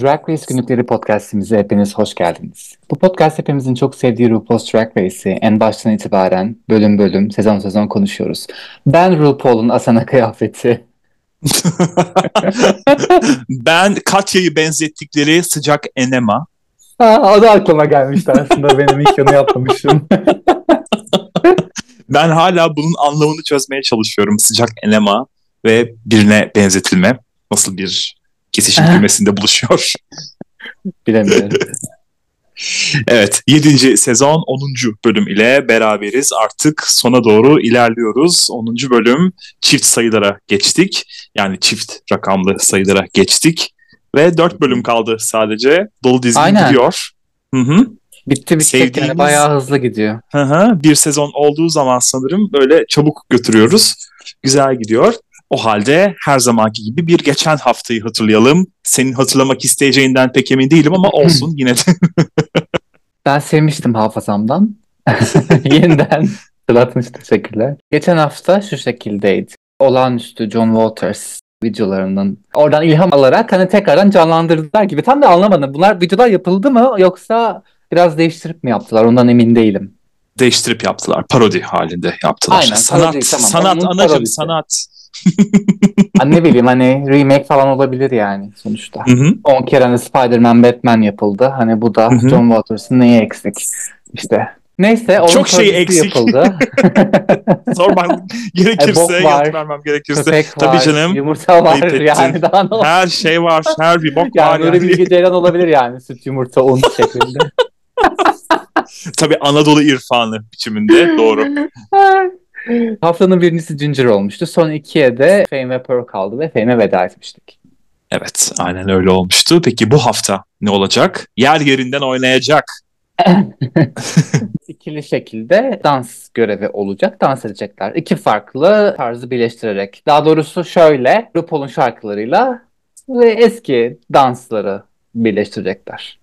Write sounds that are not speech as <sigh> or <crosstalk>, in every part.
Drag Race Günlükleri podcastimize hepiniz hoş geldiniz. Bu podcast hepimizin çok sevdiği RuPaul's Drag Race'i en baştan itibaren bölüm bölüm, sezon sezon konuşuyoruz. Ben RuPaul'un Asana <laughs> kıyafeti. <laughs> ben Katya'yı benzettikleri sıcak enema. Ha, o da aklıma gelmişti aslında benim ilk onu yapmamışım. <laughs> ben hala bunun anlamını çözmeye çalışıyorum. Sıcak enema ve birine benzetilme. Nasıl bir kesişim kümesinde <laughs> buluşuyor. Bilemiyorum. evet 7. sezon 10. bölüm ile beraberiz. Artık sona doğru ilerliyoruz. 10. bölüm çift sayılara geçtik. Yani çift rakamlı sayılara geçtik. Ve 4 bölüm kaldı sadece. Dolu dizi Aynen. gidiyor. Hı hı. Bitti bitti Sevdiğimiz- yani bayağı hızlı gidiyor. Hı hı. Bir sezon olduğu zaman sanırım böyle çabuk götürüyoruz. Güzel gidiyor. O halde her zamanki gibi bir geçen haftayı hatırlayalım. Senin hatırlamak isteyeceğinden pek emin değilim ama olsun <laughs> yine de. Ben sevmiştim hafızamdan. <laughs> Yeniden hatırlatmış teşekkürler. Geçen hafta şu şekildeydi. Olağanüstü John Waters videolarının oradan ilham alarak hani tekrardan canlandırdılar gibi. Tam da anlamadım. Bunlar videolar yapıldı mı yoksa biraz değiştirip mi yaptılar? Ondan emin değilim. Değiştirip yaptılar. Parodi halinde yaptılar. Aynen, sanat, parodi, tamam. sanat anacım sanat. Hani ne bileyim hani remake falan olabilir yani sonuçta. Hı hı. 10 kere hani Spider-Man Batman yapıldı. Hani bu da Hı hı. John Waters'ın neyi eksik? İşte. Neyse onun Çok şey eksik. yapıldı. <laughs> Sormam gerekirse, E, var, yanıt vermem gerekirse. Köpek Tabii var, canım. yumurta var ettin. yani daha ne? Her şey var, her bir bok var. Yani Nuri Yani. Bilge Ceylan olabilir yani süt yumurta un şeklinde. <laughs> Tabii Anadolu irfanı biçiminde doğru. <laughs> <laughs> Haftanın birincisi Ginger olmuştu. Son ikiye de Fame ve Pearl kaldı ve Fame'e veda etmiştik. Evet, aynen öyle olmuştu. Peki bu hafta ne olacak? Yer yerinden oynayacak. <laughs> İkili şekilde dans görevi olacak. Dans edecekler. İki farklı tarzı birleştirerek. Daha doğrusu şöyle RuPaul'un şarkılarıyla ve eski dansları birleştirecekler.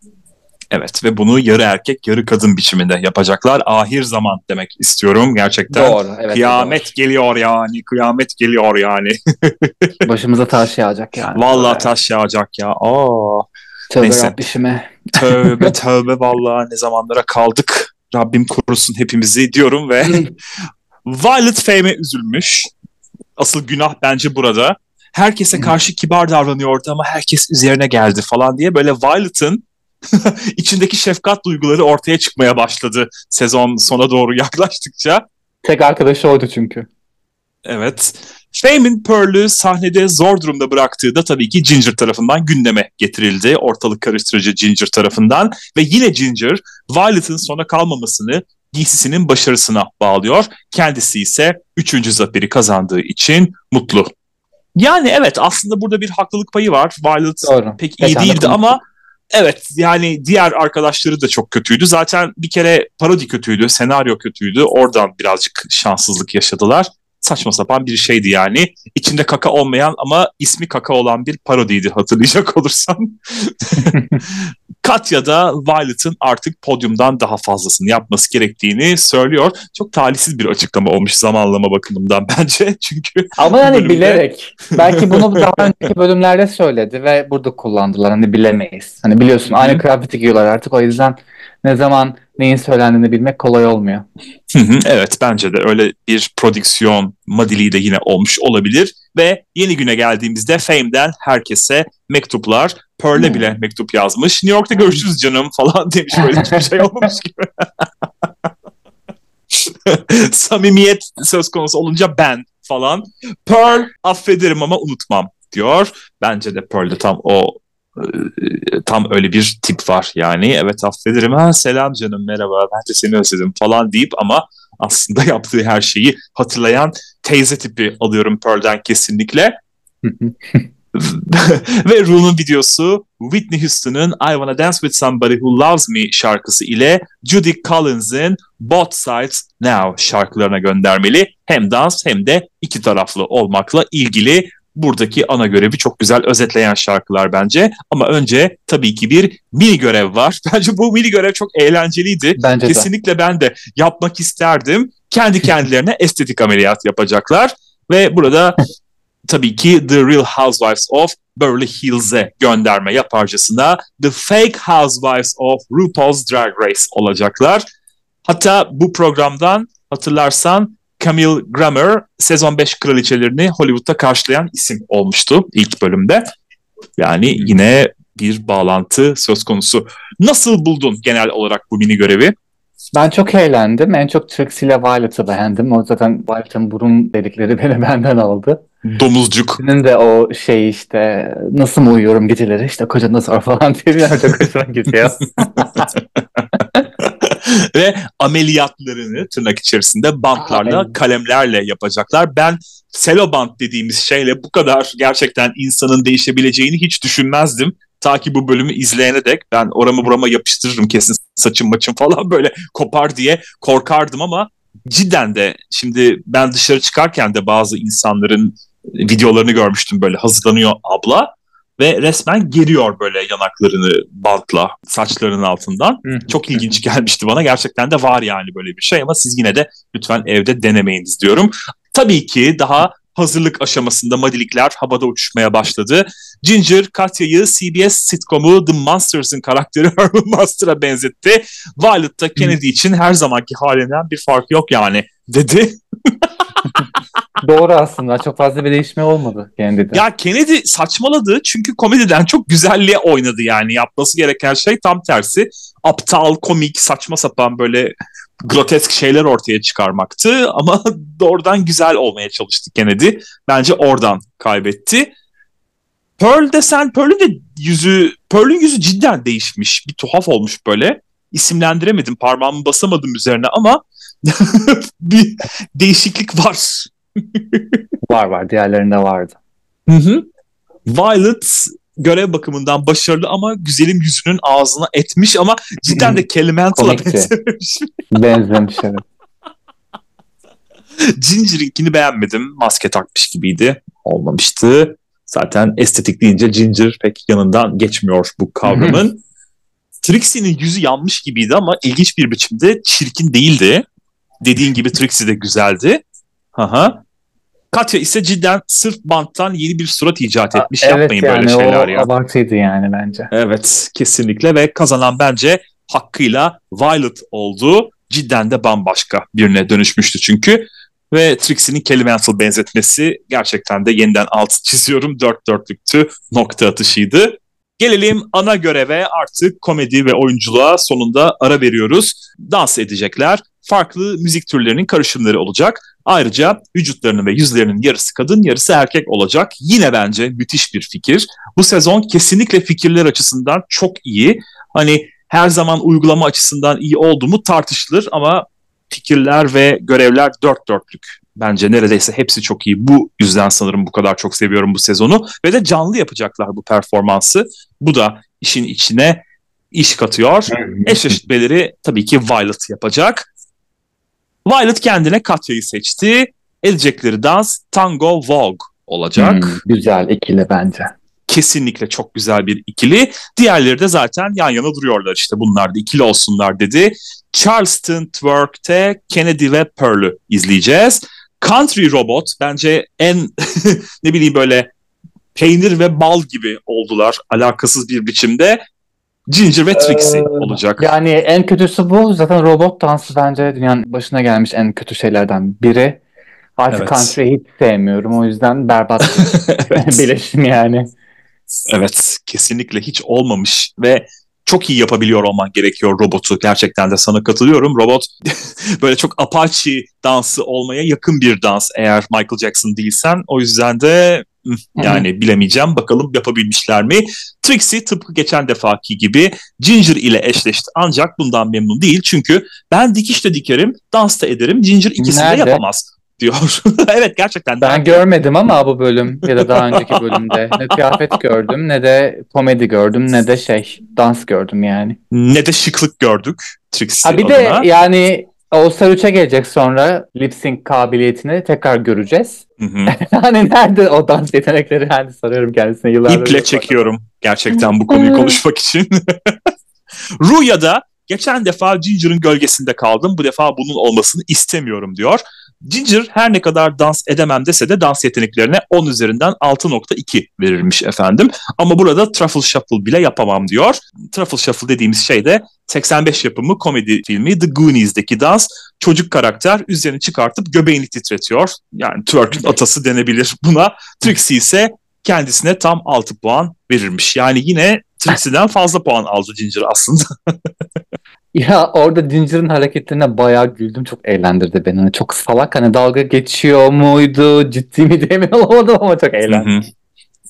Evet ve bunu yarı erkek yarı kadın biçiminde yapacaklar. Ahir zaman demek istiyorum gerçekten. Doğru. Evet, kıyamet geliyor yani, kıyamet geliyor yani. doğru. <laughs> Başımıza taş yağacak yani. Vallahi taş yağacak ya. Aa, Tövbe Neyse. Rabbişime. tövbe <laughs> tövbe vallahi ne zamanlara kaldık. Rabbim korusun hepimizi diyorum ve <laughs> Violet Fame'e üzülmüş. Asıl günah bence burada. Herkese karşı kibar davranıyordu ama herkes üzerine geldi falan diye böyle Violet'ın <laughs> içindeki şefkat duyguları ortaya çıkmaya başladı sezon sona doğru yaklaştıkça. Tek arkadaşı oydu çünkü. Evet. Fame'in Pearl'ü sahnede zor durumda bıraktığı da tabii ki Ginger tarafından gündeme getirildi. Ortalık karıştırıcı Ginger tarafından. Ve yine Ginger, Violet'ın sona kalmamasını giysisinin başarısına bağlıyor. Kendisi ise üçüncü zaferi kazandığı için mutlu. Yani evet aslında burada bir haklılık payı var. Violet Doğru. pek iyi de değildi ama evet yani diğer arkadaşları da çok kötüydü. Zaten bir kere parodi kötüydü, senaryo kötüydü. Oradan birazcık şanssızlık yaşadılar. Saçma sapan bir şeydi yani. İçinde kaka olmayan ama ismi kaka olan bir parodiydi hatırlayacak olursan. <laughs> Katya da Violet'ın artık podyumdan daha fazlasını yapması gerektiğini söylüyor. Çok talihsiz bir açıklama olmuş zamanlama bakımından <laughs> bence. Çünkü Ama hani bölümde- bilerek. Belki bunu daha önceki bölümlerde söyledi ve burada kullandılar. Hani bilemeyiz. Hani biliyorsun aynı kıyafeti giyiyorlar artık. O yüzden ne zaman neyin söylendiğini bilmek kolay olmuyor. Hı hı, evet bence de öyle bir prodüksiyon madiliği de yine olmuş olabilir. Ve yeni güne geldiğimizde Fame'den herkese mektuplar. Pearl'e Hmm. bile mektup yazmış. New York'ta görüşürüz canım falan <laughs> demiş. Böyle hiçbir şey olmamış <laughs> gibi. <laughs> Samimiyet söz konusu olunca ben falan. Pearl affederim ama unutmam diyor. Bence de Pearl'de tam o tam öyle bir tip var yani. Evet affederim. Ha selam canım merhaba ben de seni özledim falan deyip ama aslında <laughs> yaptığı her şeyi hatırlayan teyze tipi alıyorum Pearl'den kesinlikle. <laughs> Ve Rune'un videosu Whitney Houston'ın I Wanna Dance With Somebody Who Loves Me şarkısı ile Judy Collins'in Both Sides Now şarkılarına göndermeli. Hem dans hem de iki taraflı olmakla ilgili buradaki ana görevi çok güzel özetleyen şarkılar bence. Ama önce tabii ki bir mini görev var. <laughs> Bence bu mini görev çok eğlenceliydi. Bence de. Kesinlikle ben de yapmak isterdim. Kendi kendilerine <laughs> estetik ameliyat yapacaklar. Ve burada <laughs> tabii ki The Real Housewives of Beverly Hills'e gönderme yaparcasına The Fake Housewives of RuPaul's Drag Race olacaklar. Hatta bu programdan hatırlarsan Camille Grammer sezon 5 kraliçelerini Hollywood'da karşılayan isim olmuştu ilk bölümde. Yani yine bir bağlantı söz konusu. Nasıl buldun genel olarak bu mini görevi? Ben çok eğlendim. En çok Trixie ile Violet'ı beğendim. O zaten Violet'ın burun dedikleri beni <laughs> benden aldı. Domuzcuk. Senin de o şey işte nasıl mı uyuyorum geceleri işte kocanı sor falan <laughs> diye çok hoşuma gidiyor. <laughs> <laughs> Ve ameliyatlarını tırnak içerisinde bantlarla, Aynen. kalemlerle yapacaklar. Ben selobant dediğimiz şeyle bu kadar gerçekten insanın değişebileceğini hiç düşünmezdim. Ta ki bu bölümü izleyene dek ben oramı burama yapıştırırım kesin saçım maçım falan <laughs> böyle kopar diye korkardım ama cidden de şimdi ben dışarı çıkarken de bazı insanların videolarını görmüştüm böyle hazırlanıyor abla ve resmen geriyor böyle yanaklarını bantla saçlarının altından. Çok ilginç gelmişti bana. Gerçekten de var yani böyle bir şey ama siz yine de lütfen evde denemeyiniz diyorum. Tabii ki daha hazırlık aşamasında madilikler havada uçuşmaya başladı. Ginger, Katya'yı CBS sitcomu The Monsters'ın karakteri <laughs> Herman Monster'a benzetti. Violet da Kennedy için her zamanki halinden bir fark yok yani dedi. Doğru aslında. Çok fazla bir değişme olmadı kendi de. Ya Kennedy saçmaladı çünkü komediden çok güzelliğe oynadı yani. Yapması gereken şey tam tersi. Aptal, komik, saçma sapan böyle grotesk şeyler ortaya çıkarmaktı ama <laughs> doğrudan güzel olmaya çalıştı Kennedy. Bence oradan kaybetti. Pearl desen Pearl'ün de yüzü Pearl'ün yüzü cidden değişmiş. Bir tuhaf olmuş böyle. İsimlendiremedim. Parmağımı basamadım üzerine ama <laughs> bir değişiklik var. Var var. Diğerlerinde vardı. Hı hı. Violet görev bakımından başarılı ama güzelim yüzünün ağzına etmiş ama cidden de Kelimental'a benzemiş. <laughs> Benzemiş evet. Ginger'inkini beğenmedim. Maske takmış gibiydi. Olmamıştı. Zaten estetik deyince Ginger pek yanından geçmiyor bu kavramın. Trixie'nin yüzü yanmış gibiydi ama ilginç bir biçimde çirkin değildi. Dediğin gibi Trixie de güzeldi. Aha. Katya ise cidden sırf banttan yeni bir surat icat etmiş. Yapmayın evet, böyle yani şeyler o ya. abartıydı yani bence. Evet kesinlikle ve kazanan bence hakkıyla Violet oldu. Cidden de bambaşka birine dönüşmüştü çünkü. Ve Trixie'nin Kelimental benzetmesi gerçekten de yeniden alt çiziyorum. Dört dörtlüktü nokta atışıydı. Gelelim ana göreve artık komedi ve oyunculuğa sonunda ara veriyoruz. Dans edecekler. Farklı müzik türlerinin karışımları olacak. Ayrıca vücutlarının ve yüzlerinin yarısı kadın yarısı erkek olacak. Yine bence müthiş bir fikir. Bu sezon kesinlikle fikirler açısından çok iyi. Hani her zaman uygulama açısından iyi oldu mu tartışılır ama fikirler ve görevler dört dörtlük. Bence neredeyse hepsi çok iyi. Bu yüzden sanırım bu kadar çok seviyorum bu sezonu. Ve de canlı yapacaklar bu performansı. Bu da işin içine iş katıyor. Eşleşmeleri tabii ki Violet yapacak. Violet kendine Katya'yı seçti. Edecekleri dans Tango Vogue olacak. Hmm, güzel ikili bence. Kesinlikle çok güzel bir ikili. Diğerleri de zaten yan yana duruyorlar işte bunlar da ikili olsunlar dedi. Charleston Twerk'te Kennedy ve Pearl'ü izleyeceğiz. Country Robot bence en <laughs> ne bileyim böyle peynir ve bal gibi oldular alakasız bir biçimde. Ginger ve Trixie Ee, olacak. Yani en kötüsü bu. Zaten robot dansı bence dünyanın başına gelmiş en kötü şeylerden biri. Artık Evet. country'yi hiç sevmiyorum. O yüzden berbat bir <laughs> <laughs> birleşim yani. Evet kesinlikle hiç olmamış ve çok iyi yapabiliyor olman gerekiyor robotu. Gerçekten de sana katılıyorum. Robot <laughs> böyle çok Apache dansı olmaya yakın bir dans eğer Michael Jackson değilsen. O yüzden de yani bilemeyeceğim. Bakalım yapabilmişler mi? Trixie tıpkı geçen defaki gibi Ginger ile eşleşti. Ancak bundan memnun değil. Çünkü ben dikiş de dikerim, dans da ederim. Ginger ikisini de Nerede? yapamaz diyor. <laughs> evet gerçekten. Ben görmedim ama bu bölüm ya da daha önceki bölümde ne <laughs> kıyafet gördüm ne de komedi gördüm ne de şey dans gördüm yani. ne de şıklık gördük Trixie Ha bir de adına. yani All Star 3'e gelecek sonra lip sync kabiliyetini tekrar göreceğiz. Hı hı. <laughs> hani nerede o dans yetenekleri hani soruyorum kendisine yıllardır. İple çekiyorum gerçekten bu konuyu konuşmak için. Ruya'da geçen defa Ginger'ın gölgesinde kaldım. Bu defa bunun olmasını istemiyorum diyor. Ginger her ne kadar dans edemem dese de dans yeteneklerine 10 üzerinden 6.2 verilmiş efendim. Ama burada Truffle Shuffle bile yapamam diyor. Truffle Shuffle dediğimiz şey de 85 yapımı komedi filmi The Goonies'deki dans. Çocuk karakter üzerini çıkartıp göbeğini titretiyor. Yani twerk'ün atası denebilir buna. Trixie ise kendisine tam 6 puan verirmiş. Yani yine Trixie'den fazla puan aldı Ginger aslında. <laughs> Ya orada Ginger'ın hareketlerine bayağı güldüm. Çok eğlendirdi beni. Hani çok salak hani dalga geçiyor muydu? Ciddi mi emin <laughs> olamadım ama çok eğlendim.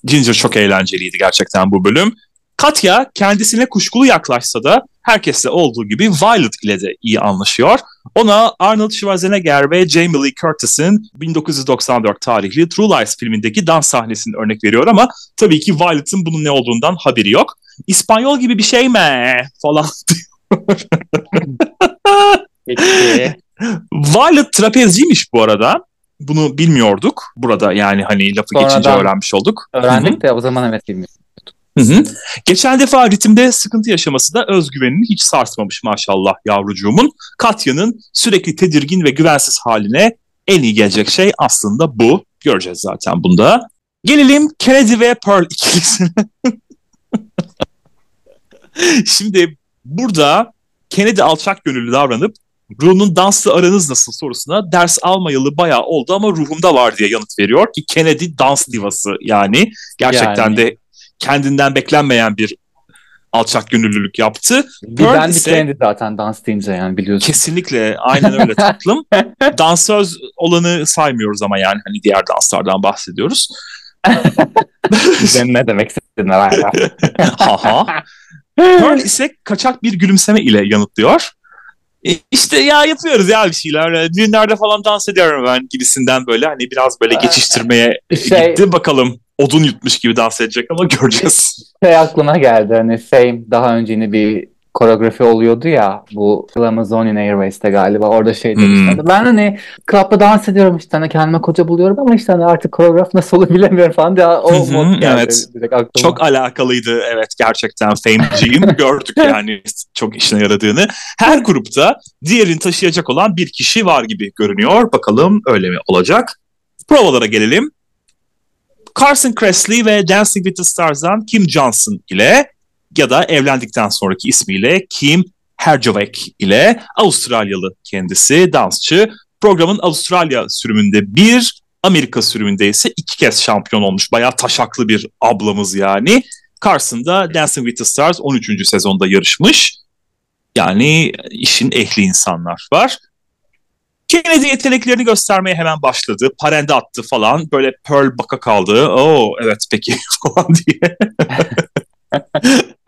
Ginger çok eğlenceliydi gerçekten bu bölüm. Katya kendisine kuşkulu yaklaşsa da herkesle olduğu gibi Violet ile de iyi anlaşıyor. Ona Arnold Schwarzenegger ve Jamie Lee Curtis'in 1994 tarihli True Lies filmindeki dans sahnesini örnek veriyor ama tabii ki Violet'ın bunun ne olduğundan haberi yok. İspanyol gibi bir şey mi <laughs> falan Peki. Violet trapezciymiş bu arada. Bunu bilmiyorduk. Burada yani hani lafı Sonradan geçince öğrenmiş olduk. Öğrendik de o zaman evet bilmiyorum. Hı hı. Geçen defa ritimde sıkıntı yaşaması da özgüvenini hiç sarsmamış maşallah yavrucuğumun. Katya'nın sürekli tedirgin ve güvensiz haline en iyi gelecek şey aslında bu. Göreceğiz zaten bunda. Gelelim Kennedy ve Pearl ikilisine. <laughs> Şimdi burada Kennedy alçak gönüllü davranıp Ruh'un dansla aranız nasıl sorusuna ders almayalı bayağı oldu ama ruhumda var diye yanıt veriyor ki Kennedy dans divası yani gerçekten Yani. de kendinden beklenmeyen bir alçak gönüllülük yaptı. Bir Pearl ben ise- kendi zaten dans deyince yani biliyorsun. Kesinlikle aynen öyle tatlım. <laughs> Dansöz olanı saymıyoruz ama yani hani diğer danslardan bahsediyoruz. <laughs> Ne demek istedin herhalde. <laughs> Haha. Pearl ise kaçak bir gülümseme ile yanıtlıyor. E, işte ya yapıyoruz ya bir şeyler. E, Düğünlerde falan dans ediyorum ben gibisinden böyle hani biraz böyle geçiştirmeye Şey- gitti bakalım. Odun yutmuş gibi dans edecek ama <laughs> göreceğiz. şey aklıma geldi hani Fame daha önce yine bir koreografi oluyordu ya bu Amazonian Airways'te galiba orada şey Hmm. demişlerdi. Ben hani club'da dans ediyorum işte hani kendime koca buluyorum ama işte hani artık koreograf nasıl olur bilemiyorum falan diye o mod geldi. evet. direkt aklıma. Çok alakalıydı evet gerçekten Fame'ciyim. <laughs> Gördük yani çok işine yaradığını. Her grupta diğerini taşıyacak olan bir kişi var gibi görünüyor. Bakalım öyle mi olacak? Provalara gelelim. Carson Kressley ve Dancing with the Stars'dan Kim Johnson ile ya da evlendikten sonraki ismiyle Kim Herjavec ile Avustralyalı kendisi dansçı. Programın Avustralya sürümünde bir, Amerika sürümünde ise iki kez şampiyon olmuş. Bayağı taşaklı bir ablamız yani. Carson da Dancing with the Stars 13. sezonda yarışmış. Yani işin ehli insanlar var. Kennedy yeteneklerini göstermeye hemen başladı. Parende attı falan. Böyle Pearl baka kaldı. Oo evet peki <laughs> falan diye. <laughs>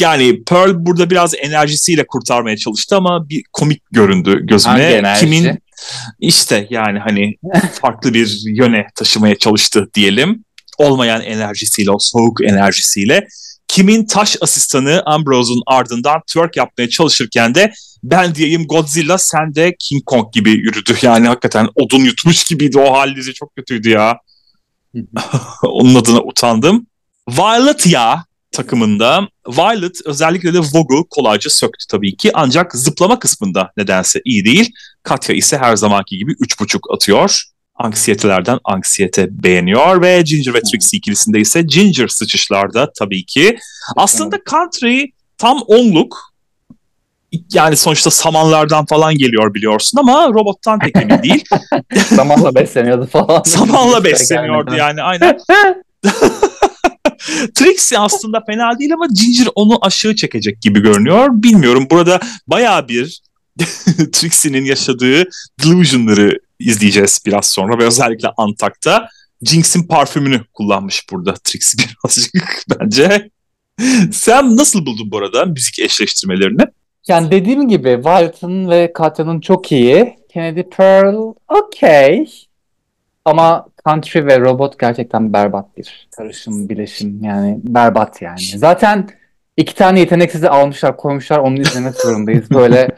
yani Pearl burada biraz enerjisiyle kurtarmaya çalıştı ama bir komik göründü gözüme. Hangi enerji? Kimin işte yani hani <laughs> farklı bir yöne taşımaya çalıştı diyelim. Olmayan enerjisiyle, o soğuk enerjisiyle. Kimin taş asistanı Ambrose'un ardından twerk yapmaya çalışırken de ben diyeyim Godzilla sen de King Kong gibi yürüdü. Yani hakikaten odun yutmuş gibiydi o halleri çok kötüydü ya. <laughs> Onun adına utandım. Violet ya takımında Violet özellikle de Vogue'u kolayca söktü tabii ki ancak zıplama kısmında nedense iyi değil. Katya ise her zamanki gibi 3.5 atıyor. Anksiyetelerden anksiyete beğeniyor ve Ginger ve Trixie ikilisinde ise Ginger sıçışlarda tabii ki. Aslında country tam onluk. Yani sonuçta samanlardan falan geliyor biliyorsun ama robottan pek emin değil. <laughs> Zamanla besleniyordu falan. Samanla besleniyordu yani aynen. <laughs> <laughs> Trixie aslında fena değil ama Ginger onu aşağı çekecek gibi görünüyor. Bilmiyorum burada bayağı bir <laughs> Trixie'nin yaşadığı delusionları izleyeceğiz biraz sonra ve özellikle Antak'ta Jinx'in parfümünü kullanmış burada Trixie <laughs> birazcık bence. Sen nasıl buldun bu arada müzik eşleştirmelerini? Yani dediğim gibi Wyatt'ın ve Katya'nın çok iyi. Kennedy Pearl okey. Ama Country ve Robot gerçekten berbat bir karışım, bileşim. Yani berbat yani. Zaten iki tane yeteneksizi almışlar, koymuşlar. Onu izlemek zorundayız. Böyle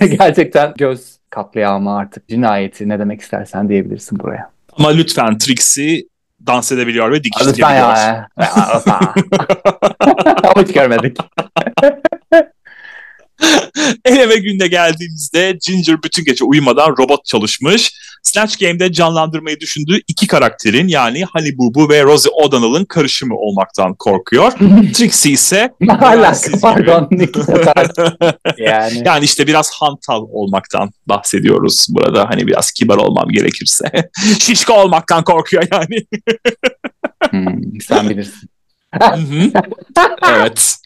<laughs> gerçekten göz katliamı artık. Cinayeti ne demek istersen diyebilirsin buraya. Ama lütfen Trixie dans edebiliyor ve Lütfen dikiştirebiliyor. ya. Ya, lütfen. <laughs> Ama hiç görmedik. <laughs> <laughs> Eleme gününe geldiğimizde Ginger bütün gece uyumadan robot çalışmış. Snatch Game'de canlandırmayı düşündüğü iki karakterin yani Honey Boo Boo ve Rosie O'Donnell'ın karışımı olmaktan korkuyor. <laughs> Trixie ise Ne alaka pardon. <laughs> yani. yani işte biraz hantal olmaktan bahsediyoruz burada. Hani biraz kibar olmam gerekirse. Şişko olmaktan korkuyor yani. Hmm, sen bilirsin. Evet.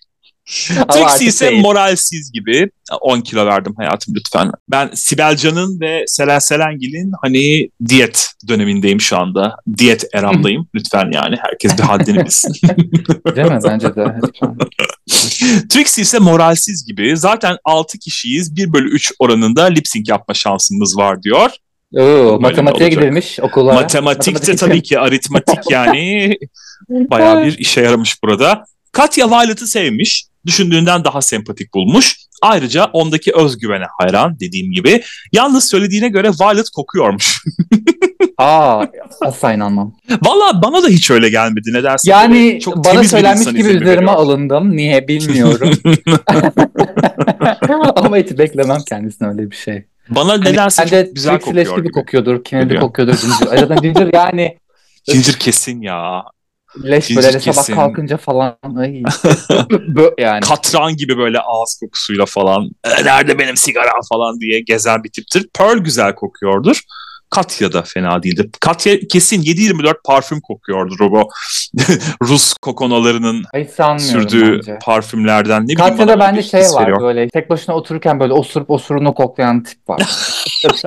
Artık ise değil. moralsiz gibi. 10 kilo verdim hayatım lütfen. Ben Sibel Can'ın ve Selen Selengil'in hani diyet dönemindeyim şu anda. Diyet eramdayım. <laughs> lütfen yani herkes bir haddini bilsin. <laughs> Değil mi? Bence de. <laughs> Trixie ise moralsiz gibi. Zaten 6 kişiyiz. 1 bölü 3 oranında lip sync yapma şansımız var diyor. Oo, matematiğe gidilmiş okullara. Matematikte tabii ki aritmatik yani bayağı bir işe yaramış burada. Katya Violet'ı sevmiş. Düşündüğünden daha sempatik bulmuş. Ayrıca ondaki özgüvene hayran dediğim gibi. Yalnız söylediğine göre Violet kokuyormuş. <laughs> Aa, asla inanmam. Valla bana da hiç öyle gelmedi. Ne dersin? Yani çok bana söylenmiş gibi üzerime veriyor. alındım. Niye bilmiyorum. <laughs> <laughs> Ama hiç beklemem kendisine öyle bir şey. Bana nedense Bence çok güzel Trixie leş kokuyor gibi gibi. kokuyordur. Kennedy kokuyordur. Ginger. Zaten Ginger yani Ginger kesin ya. Leş böyle sabah kesin. kalkınca falan. Ay. <laughs> Yani. Katran gibi böyle ağız kokusuyla falan. "E, Nerede benim sigaram falan diye gezen bir tiptir. Pearl güzel kokuyordur. Katya da fena değildir. Katya kesin 7-24 parfüm kokuyordur o bu <laughs> Rus kokonalarının sürdüğü bence. parfümlerden. Ne Katya'da bir şey var veriyor. böyle tek başına otururken böyle osurup osurunu koklayan tip var. <laughs>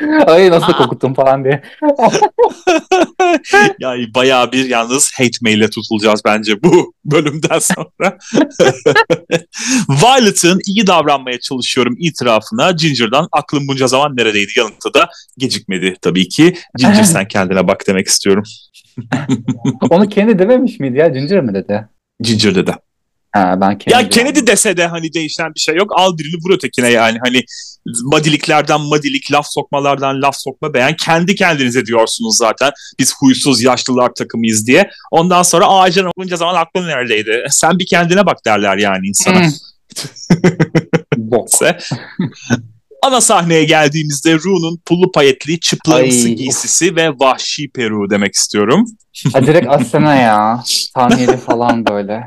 <laughs> Ay nasıl kokuttum falan diye. <laughs> yani bayağı bir yalnız hate mail'e tutulacağız bence bu <laughs> bölümden sonra. Violet'ın iyi davranmaya çalışıyorum itirafına Ginger'dan aklım bunca zaman neredeydi yanıtı da gecikmedi tabii ki. Ginger sen kendine bak demek istiyorum. Onu kendi dememiş miydi ya? Ginger mi dedi? Ginger dedi. Ha ben Kennedy. Ya Kennedy dese de hani değişen bir şey yok. Al birini vur ötekine yani. Hani madiliklerden madilik, laf sokmalardan laf sokma beğen. Kendi kendinize diyorsunuz zaten. Biz huysuz yaşlılar takımıyız diye. Ondan sonra aa canım bunca zaman aklın neredeydi? Sen bir kendine bak derler yani insana. Hmm. <laughs> Ana sahneye geldiğimizde Ru'nun pullu payetli çıplamsı Ay. giysisi ve vahşi peruğu demek istiyorum. Ha, direkt <laughs> Asena ya. Saniyeli falan böyle.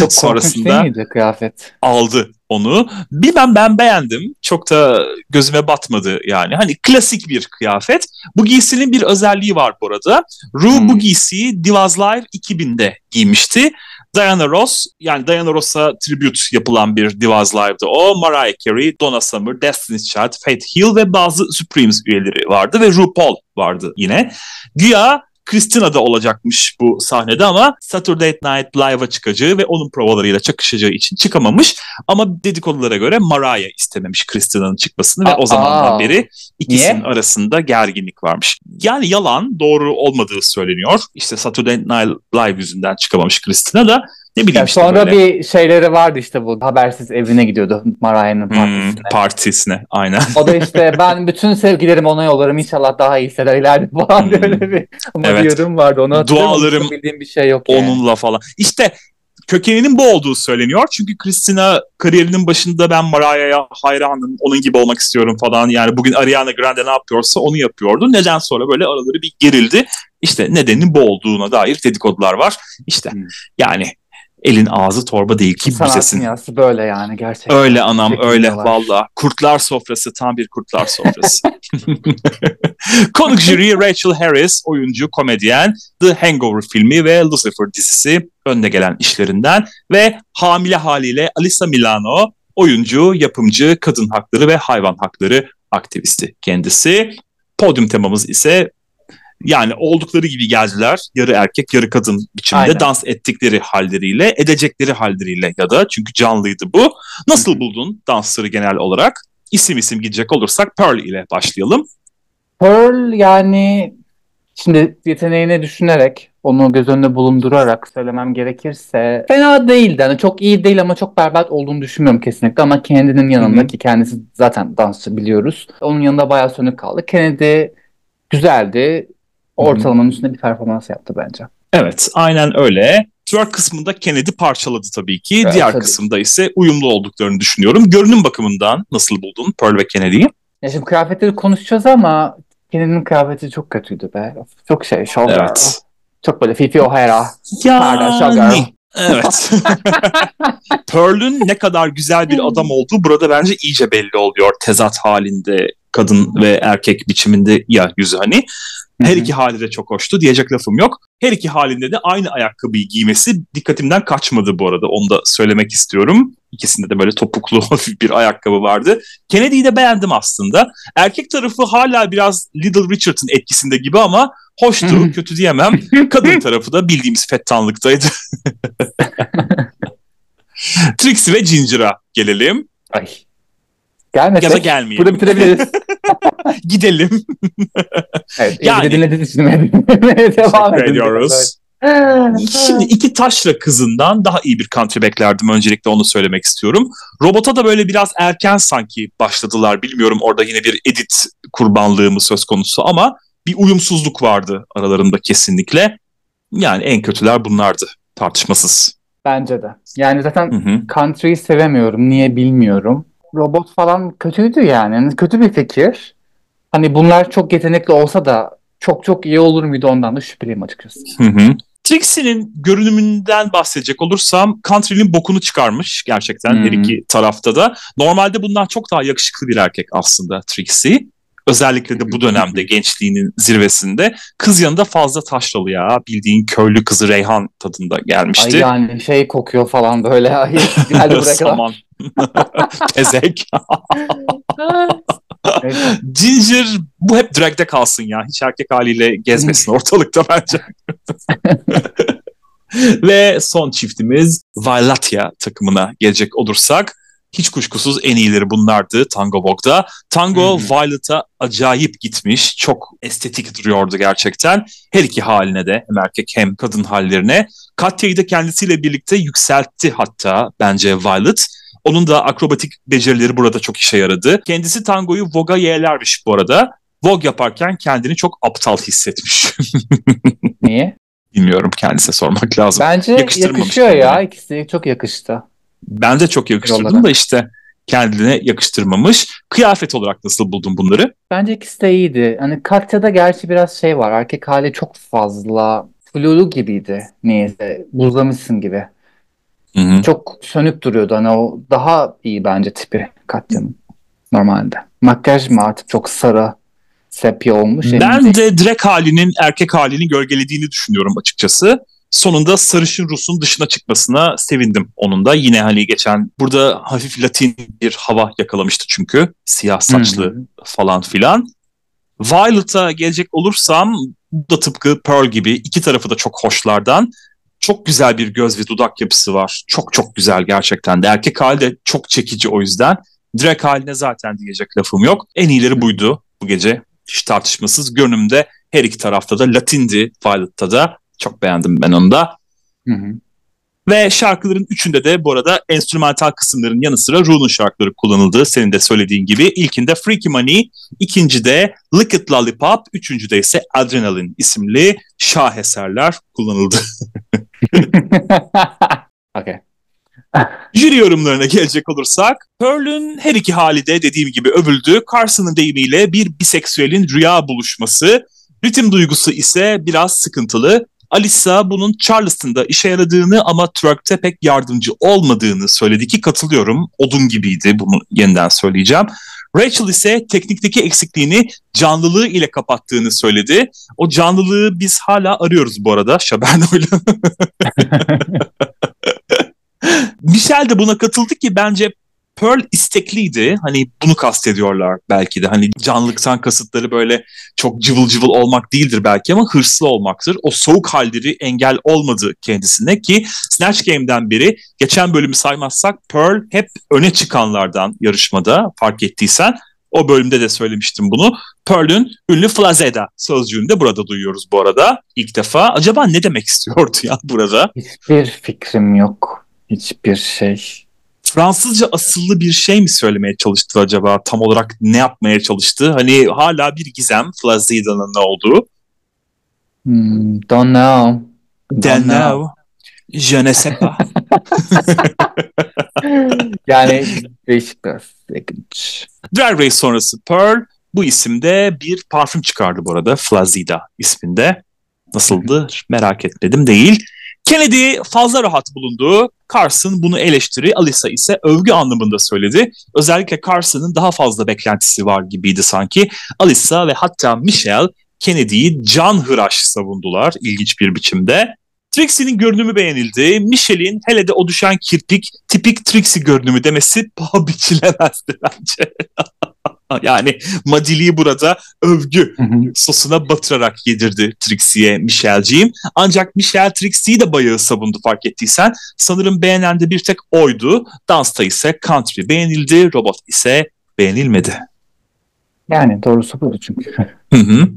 Çok <laughs> Sonrasında- değil miydi kıyafet? aldı onu. Bilmem ben beğendim. Çok da gözüme batmadı yani. Hani klasik bir kıyafet. Bu giysinin bir özelliği var bu arada. Ru Hmm. bu giysiyi Divas Live 2000'de giymişti. Diana Ross yani Diana Ross'a tribute yapılan bir Divas Live'da o. Mariah Carey, Donna Summer, Destiny's Child, Faith Hill ve bazı Supremes üyeleri vardı ve RuPaul vardı yine. Güya Christina da olacakmış bu sahnede ama Saturday Night Live'a çıkacağı ve onun provalarıyla çakışacağı için çıkamamış. Ama dedikodulara göre Mariah istememiş Christina'nın çıkmasını ve Aa, o zamandan aa. beri ikisinin Niye? arasında gerginlik varmış. Yani yalan doğru olmadığı söyleniyor. İşte Saturday Night Live yüzünden çıkamamış Christina da ne bileyim Ya işte sonra böyle. bir şeyleri vardı işte bu. Habersiz evine gidiyordu Mariah'ın Hmm, partisine. partisine aynen. O da işte <laughs> ben bütün sevgilerimi ona yollarım inşallah daha iyi hisseder ileride falan Hmm. öyle bir Evet. yorum vardı. Onu. Dualarım Bildiğim bir şey yok yani. Onunla falan. İşte kökeninin bu olduğu söyleniyor. Çünkü Christina kariyerinin başında ben Mariah'ya hayranım, onun gibi olmak istiyorum falan. Yani bugün Ariana Grande ne yapıyorsa onu yapıyordu. Neden sonra böyle araları bir gerildi. İşte nedenin bu olduğuna dair dedikodular var. İşte Hmm. yani elin ağzı torba değil ki Sanat dünyası böyle yani gerçekten. Öyle anam öyle valla. Kurtlar sofrası tam bir kurtlar sofrası. <laughs> Konuk jüri Rachel Harris, oyuncu, komedyen, The Hangover filmi ve Lucifer dizisi önde gelen işlerinden ve hamile haliyle Alisa Milano, oyuncu, yapımcı, kadın hakları ve hayvan hakları aktivisti kendisi. Podyum temamız ise yani oldukları gibi geldiler. Yarı erkek, yarı kadın biçimde Aynen. dans ettikleri halleriyle, edecekleri halleriyle ya da çünkü canlıydı bu. Nasıl buldun dansları genel olarak? İsim isim gidecek olursak Pearl ile başlayalım. Pearl yani şimdi yeteneğini düşünerek onu göz önünde bulundurarak söylemem gerekirse fena değildi. Yani çok iyi değil ama çok berbat olduğunu düşünmüyorum kesinlikle ama Kennedy'nin yanında ki kendisi zaten dansçı biliyoruz. Onun yanında bayağı sönük kaldı. Kennedy güzeldi. Ortalamanın üstünde bir performans yaptı bence. Evet aynen öyle. Twerk kısmında Kennedy parçaladı tabii ki. Evet, Diğer tabii. kısımda ise uyumlu olduklarını düşünüyorum. Görünüm bakımından nasıl buldun Pearl ve Kennedy'yi? Ya şimdi kıyafetleri konuşacağız ama Kennedy'nin kıyafeti çok kötüydü be. Çok şey, showgirl. Evet. Çok böyle Fifi O'Hara. Pardon, showgirl. Yani. Evet. <laughs> Pearl'ün ne kadar güzel bir adam olduğu burada bence iyice belli oluyor. Tezat halinde kadın ve erkek biçiminde ya yüzü hani. Her iki hali de çok hoştu. Diyecek lafım yok. Her iki halinde de aynı ayakkabıyı giymesi dikkatimden kaçmadı bu arada. Onu da söylemek istiyorum. İkisinde de böyle topuklu <laughs> bir ayakkabı vardı. Kennedy'yi de beğendim aslında. Erkek tarafı hala biraz Little Richard'ın etkisinde gibi ama hoştu, kötü diyemem. Kadın <laughs> tarafı da bildiğimiz fettanlıktaydı. <laughs> Trixie ve Ginger'a gelelim. Ay. Gelmesek Ya da gelmeyelim. burada bitirebiliriz. <laughs> Gidelim. <laughs> evet. Yani-. Dinlediğiniz için <laughs> devam ediyoruz. Şimdi iki taşra kızından daha iyi bir country beklerdim. Öncelikle onu söylemek istiyorum. Robota da böyle biraz erken sanki başladılar. Bilmiyorum orada yine bir edit kurbanlığı mı söz konusu ama bir uyumsuzluk vardı aralarında kesinlikle. Yani en kötüler bunlardı tartışmasız. Bence de. Yani zaten Hı hı. country'yi sevemiyorum. Niye bilmiyorum. Robot falan kötüydü yani. Yani Kötü bir fikir. Hani bunlar çok yetenekli olsa da çok çok iyi olur muydu ondan da şüpheliyim açıkçası. Hı hı. Trixie'nin görünümünden bahsedecek olursam Country'nin bokunu çıkarmış gerçekten her Hı hı. iki tarafta da. Normalde bundan çok daha yakışıklı bir erkek aslında Trixie. Özellikle de bu dönemde <laughs> gençliğinin zirvesinde. Kız yanında fazla taşralı ya. Bildiğin köylü kızı Reyhan tadında Ay gelmişti. yani şey kokuyor falan böyle. Ay, <laughs> buraya kadar. Saman. <laughs> Tezek. Ginger bu hep drag'de kalsın ya. Hiç erkek haliyle gezmesin ortalıkta bence. <laughs> Ve son çiftimiz Violetia takımına gelecek olursak hiç kuşkusuz en iyileri bunlardı Tango Bog'da. Tango. Violet'a acayip gitmiş. Çok estetik duruyordu gerçekten. Her iki haline de hem erkek hem kadın hallerine. Katya'yı da kendisiyle birlikte yükseltti hatta bence Violet. Onun da akrobatik becerileri burada çok işe yaradı. Kendisi tangoyu Vogue'a yeğlermiş bu arada. Vogue yaparken kendini çok aptal hissetmiş. <laughs> Niye? Bilmiyorum kendisine sormak lazım. Bence yakışıyor ya. kendine. İkisi çok yakıştı. Ben de çok yakıştırdım da işte kendine yakıştırmamış. Kıyafet olarak nasıl buldun bunları? Bence ikisi de iyiydi. Hani Katya'da gerçi biraz şey var. Erkek hali çok fazla flulu gibiydi. Niyeyse. Buzlamışsın gibi. Hı hı. Çok sönük duruyordu. Hani o daha iyi bence tipi Katya'nın normalde. Makyaj mı artık çok sarı sepya olmuş. Ben de direkt halinin erkek halini gölgelediğini düşünüyorum açıkçası. Sonunda sarışın Rus'un dışına çıkmasına sevindim onun da. Yine hani geçen burada hafif Latin bir hava yakalamıştı çünkü. Siyah saçlı hı. falan filan. Violet'a gelecek olursam bu da tıpkı Pearl gibi iki tarafı da çok hoşlardan. Çok güzel bir göz ve dudak yapısı var. Çok çok güzel gerçekten de. Erkek hali de çok çekici o yüzden. Direkt haline zaten diyecek lafım yok. En iyileri buydu bu gece. Hiç tartışmasız. Görünümde her iki tarafta da Latindi Violet'ta da. Çok beğendim ben onu da. Hı hı. Ve şarkıların üçünde de bu arada enstrümantal kısımların yanı sıra Rune'un şarkıları kullanıldı. Senin de söylediğin gibi. İlkinde Freaky Money, ikincide Liquid Lollipop, üçüncüde ise Adrenaline isimli şaheserler kullanıldı. <laughs> <laughs> okay. Jüri yorumlarına gelecek olursak, Pearl'ün her iki hali de dediğim gibi övüldü. Carson'ın deyimiyle bir biseksüelin rüya buluşması, ritim duygusu ise biraz sıkıntılı. Alissa bunun Charleston'da işe yaradığını ama twerk'te pek yardımcı olmadığını söyledi ki katılıyorum. Odun gibiydi bunu yeniden söyleyeceğim. Rachel ise teknikteki eksikliğini canlılığı ile kapattığını söyledi. O canlılığı biz hala arıyoruz bu arada Şaberno'yla. <laughs> <laughs> Michel de buna katıldı ki bence Pearl istekliydi. Hani bunu kastediyorlar belki de. Hani canlılıktan kasıtları böyle çok cıvıl cıvıl olmak değildir belki ama hırslı olmaktır. O soğuk halleri engel olmadı kendisine ki Snatch Game'den beri geçen bölümü saymazsak Pearl hep öne çıkanlardan yarışmada fark ettiysen. O bölümde de söylemiştim bunu. Pearl'ün ünlü Flazeda sözcüğünü de burada duyuyoruz bu arada ilk defa. Acaba ne demek istiyordu ya burada? Hiçbir fikrim yok. Hiçbir şey. Fransızca asıllı bir şey mi söylemeye çalıştı acaba? Tam olarak ne yapmaya çalıştı? Hani hala bir gizem Flazida'nın ne olduğu. Hmm, don't know. Then now, je ne sais pas. <laughs> yani değişik biraz ilginç. Drag Race sonrası Pearl bu isimde bir parfüm çıkardı bu arada. Flazida isminde. Nasıldı merak etmedim değil. Kennedy fazla rahat bulundu. Carson bunu eleştiri, Alisa ise övgü anlamında söyledi. Özellikle Carson'ın daha fazla beklentisi var gibiydi sanki. Alisa ve hatta Michelle Kennedy'yi can hıraş savundular ilginç bir biçimde. Trixie'nin görünümü beğenildi. Michelle'in hele de o düşen kirpik tipik Trixie görünümü demesi paha biçilemezdi bence. <laughs> <laughs> yani Madili'yi burada övgü sosuna batırarak yedirdi Trixie'ye Michelle'ciğim. Ancak Michelle Trixie'yi de bayağı savundu fark ettiysen. Sanırım beğenen de bir tek oydu. Dansta ise country beğenildi, robot ise beğenilmedi. Yani doğrusu bu çünkü. <laughs> Hı hı.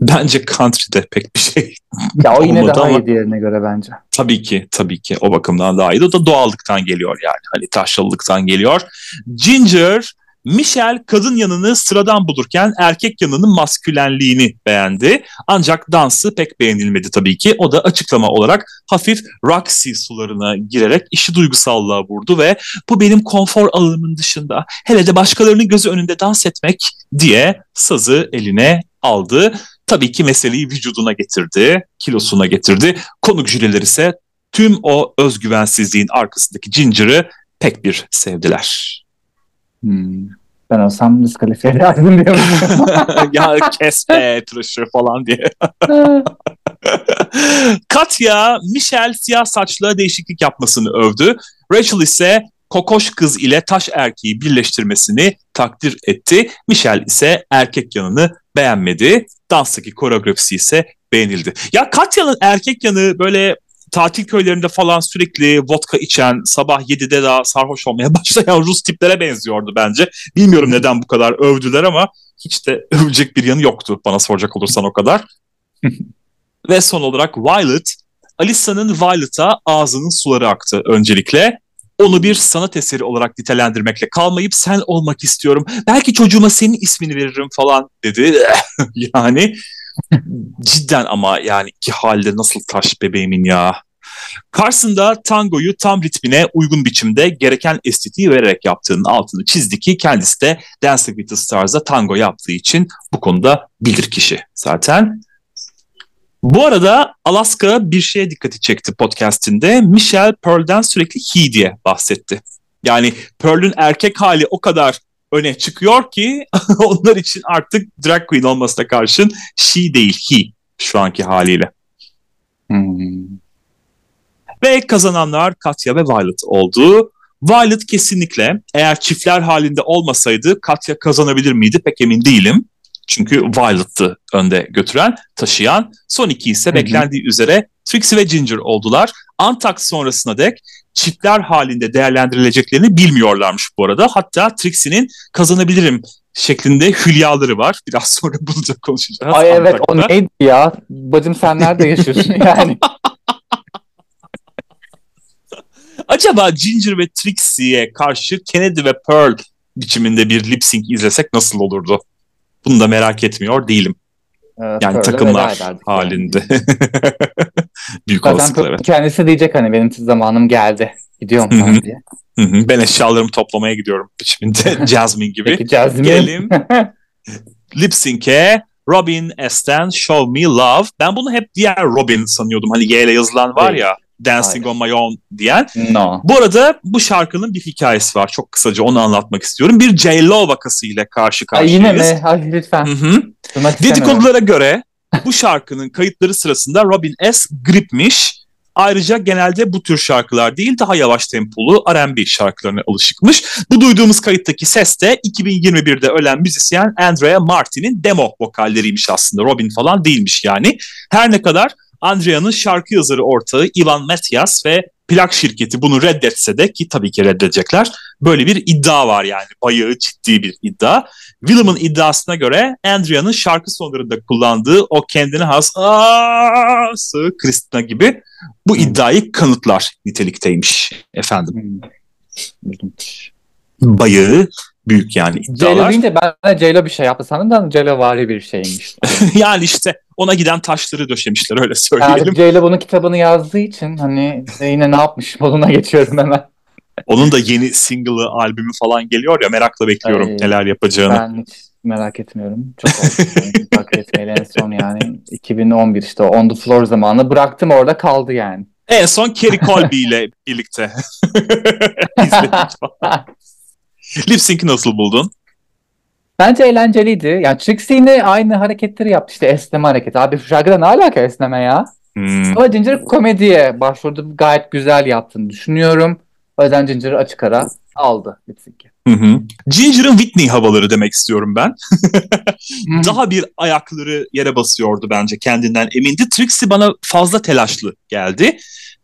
Bence country de pek bir şey. <laughs> Ya o yine daha ama- iyi diğerine göre bence. Tabii ki, tabii ki o bakımdan daha iyi. O da doğallıktan geliyor yani. Hani taşralılıktan geliyor. Ginger, Michelle kadın yanını sıradan bulurken erkek yanının maskülenliğini beğendi. Ancak dansı pek beğenilmedi tabii ki. O da açıklama olarak hafif Roxy sularına girerek işi duygusallığa vurdu ve bu benim konfor alanımın dışında hele de başkalarının gözü önünde dans etmek diye sazı eline aldı. Tabii ki meseleyi vücuduna getirdi, kilosuna getirdi. Konuk jüriler ise tüm o özgüvensizliğin arkasındaki Ginger'ı pek bir sevdiler. Hmm. Ben olsam diskalifiye ederdim diyorum. <laughs> ya kes be tıraşı falan diye. <laughs> Katya, Michelle siyah saçlı değişiklik yapmasını övdü. Rachel ise kokoş kız ile taş erkeği birleştirmesini takdir etti. Michelle ise erkek yanını beğenmedi. Danstaki koreografisi ise beğenildi. Ya Katya'nın erkek yanı böyle tatil köylerinde falan sürekli vodka içen, sabah 7'de daha sarhoş olmaya <laughs> başlayan Rus tiplere benziyordu bence. Bilmiyorum neden bu kadar övdüler ama hiç de <laughs> övülecek bir yanı yoktu bana soracak olursan o kadar. <laughs> Ve son olarak Violet, Alissa'nın Violet'a ağzının suları aktı öncelikle. Onu bir sanat eseri olarak nitelendirmekle kalmayıp sen olmak istiyorum. Belki çocuğuma senin ismini veririm falan dedi. yani cidden ama yani iki halde nasıl taş bebeğimin ya. Carson da tangoyu tam ritmine uygun biçimde gereken estetiği vererek yaptığının altını çizdi ki kendisi de Dancing with the Stars'a tango yaptığı için bu konuda bilir kişi zaten. Bu arada Alaska bir şeye dikkati çekti podcastinde. Michelle Pearl'den sürekli he diye bahsetti. Yani Pearl'ün erkek hali o kadar öne çıkıyor ki <laughs> onlar için artık drag queen olmasına karşın she değil he şu anki haliyle. Hmm. Ve kazananlar Katya ve Violet oldu. Violet kesinlikle eğer çiftler halinde olmasaydı Katya kazanabilir miydi pek emin değilim. Çünkü Violet'tı önde götüren, taşıyan. Son iki ise hı. beklendiği üzere Trixie ve Ginger oldular. Antak sonrasına dek çiftler halinde değerlendirileceklerini bilmiyorlarmış bu arada. Hatta Trixie'nin kazanabilirim şeklinde hülyaları var. <laughs> Biraz sonra bunu da konuşacağız. Ay evet o Antak'ta. neydi ya? Bacım sen nerede yaşıyorsun <laughs> yani? Acaba Ginger ve Trixie'ye karşı Kennedy ve Pearl biçiminde bir lip sync izlesek nasıl olurdu? Bunu da merak etmiyor değilim. Evet, Yani Pearl'e takımlar ederdik yani. <laughs> Büyük Zaten olasılıkla evet. kendisi diyecek hani benim zamanım geldi. Gidiyorum falan diye. Hı hı. Ben eşyalarımı toplamaya gidiyorum <laughs> biçiminde <laughs> Jasmine gibi. Peki Jasmine. Gelelim. <laughs> Lip sync'e Robin S'ten Show Me Love. Ben bunu hep diğer Robin sanıyordum. Hani Y ile yazılan var ya Dancing Hayır. on My Own diyen. no. Bu arada bu şarkının bir hikayesi var. Çok kısaca onu anlatmak istiyorum. Bir J-Lo vakasıyla karşı Ay karşıyayız. yine mi? Ay lütfen. Dedikodulara göre bu şarkının kayıtları sırasında Robin S. gripmiş. Ayrıca genelde bu tür şarkılar değil daha yavaş tempolu R&B şarkılarına alışıkmış. Bu duyduğumuz kayıttaki ses de 2021'de ölen müzisyen Andrea Martin'in demo vokalleriymiş aslında. Robin falan değilmiş yani. Her ne kadar Andrea'nın şarkı yazarı ortağı Ivan Matias ve plak şirketi bunu reddetse de ki tabii ki reddedecekler. Böyle bir iddia var yani bayağı ciddi bir iddia. Willem'ın iddiasına göre Andrea'nın şarkı sonlarında kullandığı o kendine has aası Christina gibi bu Hmm. iddiayı kanıtlar nitelikteymiş efendim. Hmm. Bayağı büyük yani iddialar. deyince ben de J-Lo bir şey yaptı sandım da J-Lo vari bir şeymiş. <laughs> yani işte ona giden taşları döşemişler öyle söyleyelim. Yani Ceyla bunun kitabını yazdığı için hani yine ne yapmış <laughs> moduna geçiyorum hemen. Onun da yeni single'ı, albümü falan geliyor ya merakla bekliyorum Ay, neler yapacağını. Ben hiç merak etmiyorum. Çok oldu. Takip etmeyle en son yani 2011 işte On The Floor zamanı bıraktım orada kaldı yani. En son Kerry Colby <laughs> ile birlikte. <laughs> Lip Sync'i nasıl buldun? Bence eğlenceliydi. Yani Trixie yine aynı hareketleri yaptı işte esneme hareketi. Abi şu şarkıda ne alaka esneme ya? Hmm. Ama Ginger komediye başvurdu. Gayet güzel yaptığını düşünüyorum. O yüzden Ginger açık ara aldı. Hı hı. Ginger'ın Whitney havaları demek istiyorum ben. <laughs> Daha bir ayakları yere basıyordu bence kendinden emindi. Trixie bana fazla telaşlı geldi.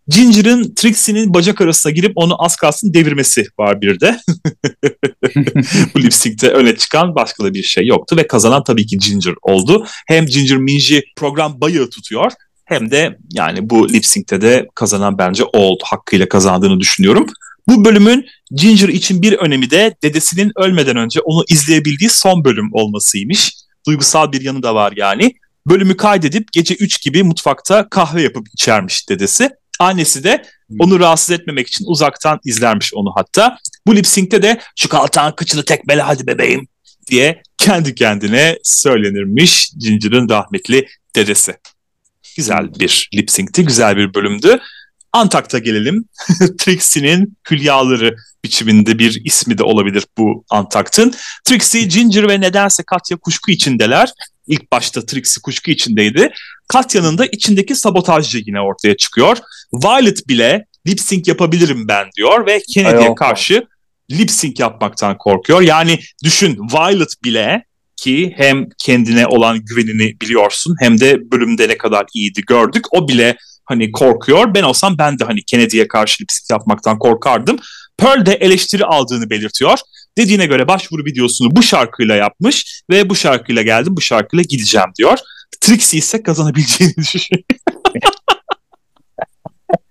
Ginger'ın Trixie'nin bacak arasına girip onu az kalsın devirmesi var bir de. <laughs> Bu lip sync'te öne çıkan başka da bir şey yoktu ve kazanan tabii ki Ginger oldu. Hem Ginger Minji program bayağı tutuyor hem de yani bu lip sync'te de kazanan bence o oldu. Hakkıyla kazandığını düşünüyorum. Bu bölümün Ginger için bir önemi de dedesinin ölmeden önce onu izleyebildiği son bölüm olmasıymış. Duygusal bir yanı da var yani. Bölümü kaydedip gece 3 gibi mutfakta kahve yapıp içermiş dedesi. Annesi de onu rahatsız etmemek için uzaktan izlermiş onu hatta. Bu lip sync'te de şu kaltağın kıçını tekmele hadi bebeğim diye kendi kendine söylenirmiş Ginger'ın rahmetli dedesi. Güzel bir lip sync'ti, güzel bir bölümdü. Antak'ta gelelim. <laughs> Trixie'nin hülyaları biçiminde bir ismi de olabilir bu Antakt'ın. Trixie, Ginger ve nedense Katya kuşku içindeler. İlk başta Trixie kuşku içindeydi. Katya'nın da içindeki sabotajcı yine ortaya çıkıyor. Violet bile lip sync yapabilirim ben diyor ve Kennedy'ye karşı lip sync yapmaktan korkuyor. Yani düşün Violet bile ki hem kendine olan güvenini biliyorsun hem de bölümde ne kadar iyiydi gördük. O bile hani korkuyor. Ben olsam ben de hani Kennedy'ye karşı lip sync yapmaktan korkardım. Pearl de eleştiri aldığını belirtiyor. Dediğine göre başvuru videosunu bu şarkıyla yapmış ve bu şarkıyla geldim, bu şarkıyla gideceğim diyor. Trixie ise kazanabileceğini <laughs> düşünüyor.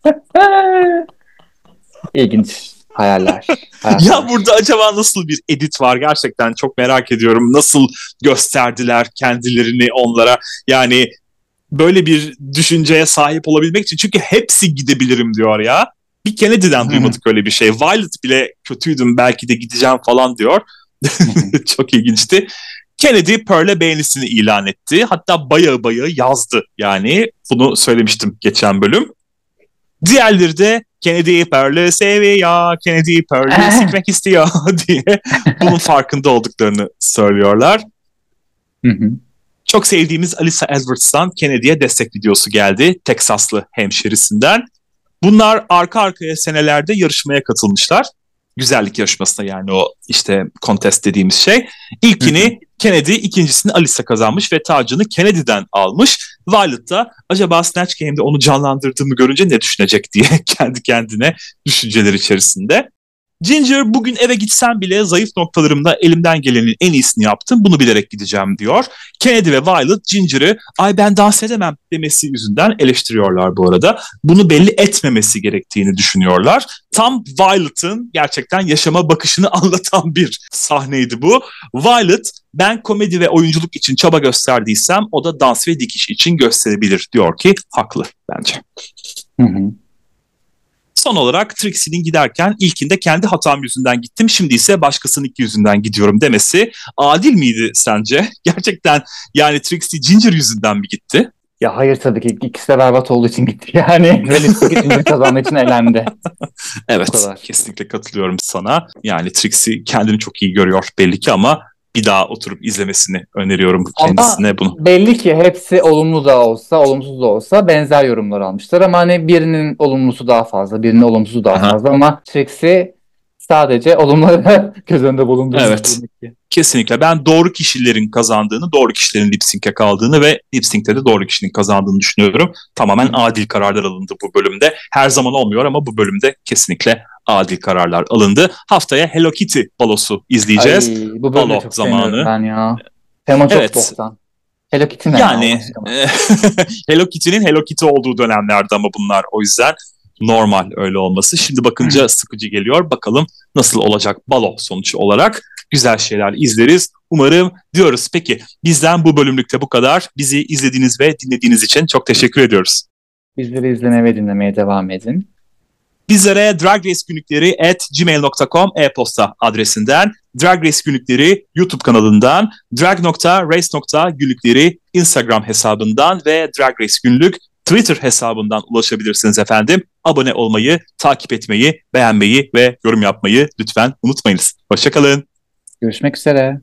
<laughs> İlginç hayaller. hayaller. ya burada acaba nasıl bir edit var gerçekten çok merak ediyorum. Nasıl gösterdiler kendilerini onlara yani böyle bir düşünceye sahip olabilmek için çünkü hepsi gidebilirim diyor ya. Bir Kennedy'den duymadık öyle bir şey. Violet bile kötüydüm belki de gideceğim falan diyor. <laughs> çok ilginçti. Kennedy Pearl'e beğenisini ilan etti. Hatta bayağı bayağı yazdı yani. Bunu söylemiştim geçen bölüm. Diğerleri de Kennedy Pearl'ı seviyor, Kennedy Pearl'ı <laughs> sikmek istiyor <laughs> diye bunun farkında olduklarını söylüyorlar. Hı hı. Çok sevdiğimiz Alisa Edwards'tan Kennedy'ye destek videosu geldi. Teksaslı hemşerisinden. Bunlar arka arkaya senelerde yarışmaya katılmışlar. Güzellik yarışmasına yani o işte contest dediğimiz şey. İlkini Kennedy, ikincisini Alisa kazanmış ve tacını Kennedy'den almış. Violet da acaba Snatch Game'de onu canlandırdığımı görünce ne düşünecek diye <laughs> kendi kendine düşünceler içerisinde. Ginger bugün eve gitsem bile zayıf noktalarımda elimden gelenin en iyisini yaptım. Bunu bilerek gideceğim diyor. Kennedy ve Violet Ginger'ı ay ben dans edemem demesi yüzünden eleştiriyorlar bu arada. Bunu belli etmemesi gerektiğini düşünüyorlar. Tam Violet'ın gerçekten yaşama bakışını <laughs> anlatan bir sahneydi bu. Violet ben komedi ve oyunculuk için çaba gösterdiysem o da dans ve dikiş için gösterebilir diyor ki haklı bence. Hı hı. Son olarak Trixie'nin giderken ilkinde kendi hatam yüzünden gittim şimdi ise başkasının yüzünden gidiyorum demesi adil miydi sence? <laughs> Gerçekten yani Trixie Ginger yüzünden mi gitti? Ya hayır tabii ki ikisi de berbat olduğu için gitti yani. <laughs> Lipstick için kazandığı için elendi. Evet kesinlikle katılıyorum sana. Yani Trixie kendini çok iyi görüyor belli ki ama bir daha oturup izlemesini öneriyorum Ama- kendisine bunu. Belli ki hepsi olumlu da olsa, olumsuz da olsa benzer yorumlar almışlar ama hani birinin olumlusu daha fazla, birinin olumsuzu daha Aha. fazla ama Trixie sadece olumları <laughs> göz önünde bulundurmuş. Evet. Kesinlikle ben doğru kişilerin kazandığını, doğru kişilerin lip sync'e kaldığını ve lip sync'te de doğru kişinin kazandığını düşünüyorum. Tamamen adil kararlar alındı bu bölümde. Her zaman olmuyor ama bu bölümde kesinlikle adil kararlar alındı. Haftaya Hello Kitty balosu izleyeceğiz. Ay, bu bölümü Balo çok zamanı. ben ya. Tema çok Evet. boktan. Hello Kitty ne Yani e, <laughs> Hello Kitty'nin Hello Kitty olduğu dönemlerde ama bunlar o yüzden normal öyle olması. Şimdi bakınca sıkıcı geliyor. Bakalım nasıl olacak balo sonuç olarak güzel şeyler izleriz. Umarım diyoruz. Peki bizden bu bölümlükte bu kadar. Bizi izlediğiniz ve dinlediğiniz için çok teşekkür ediyoruz. Bizleri izlemeye ve dinlemeye devam edin. Bizlere Drag Race günlükleri at gmail.com e-posta adresinden, Drag Race günlükleri YouTube kanalından, drag.race.günlükleri Instagram hesabından ve Drag Race günlük Twitter hesabından ulaşabilirsiniz efendim. Abone olmayı, takip etmeyi, beğenmeyi ve yorum yapmayı lütfen unutmayınız. Hoşçakalın. Görüşmek üzere.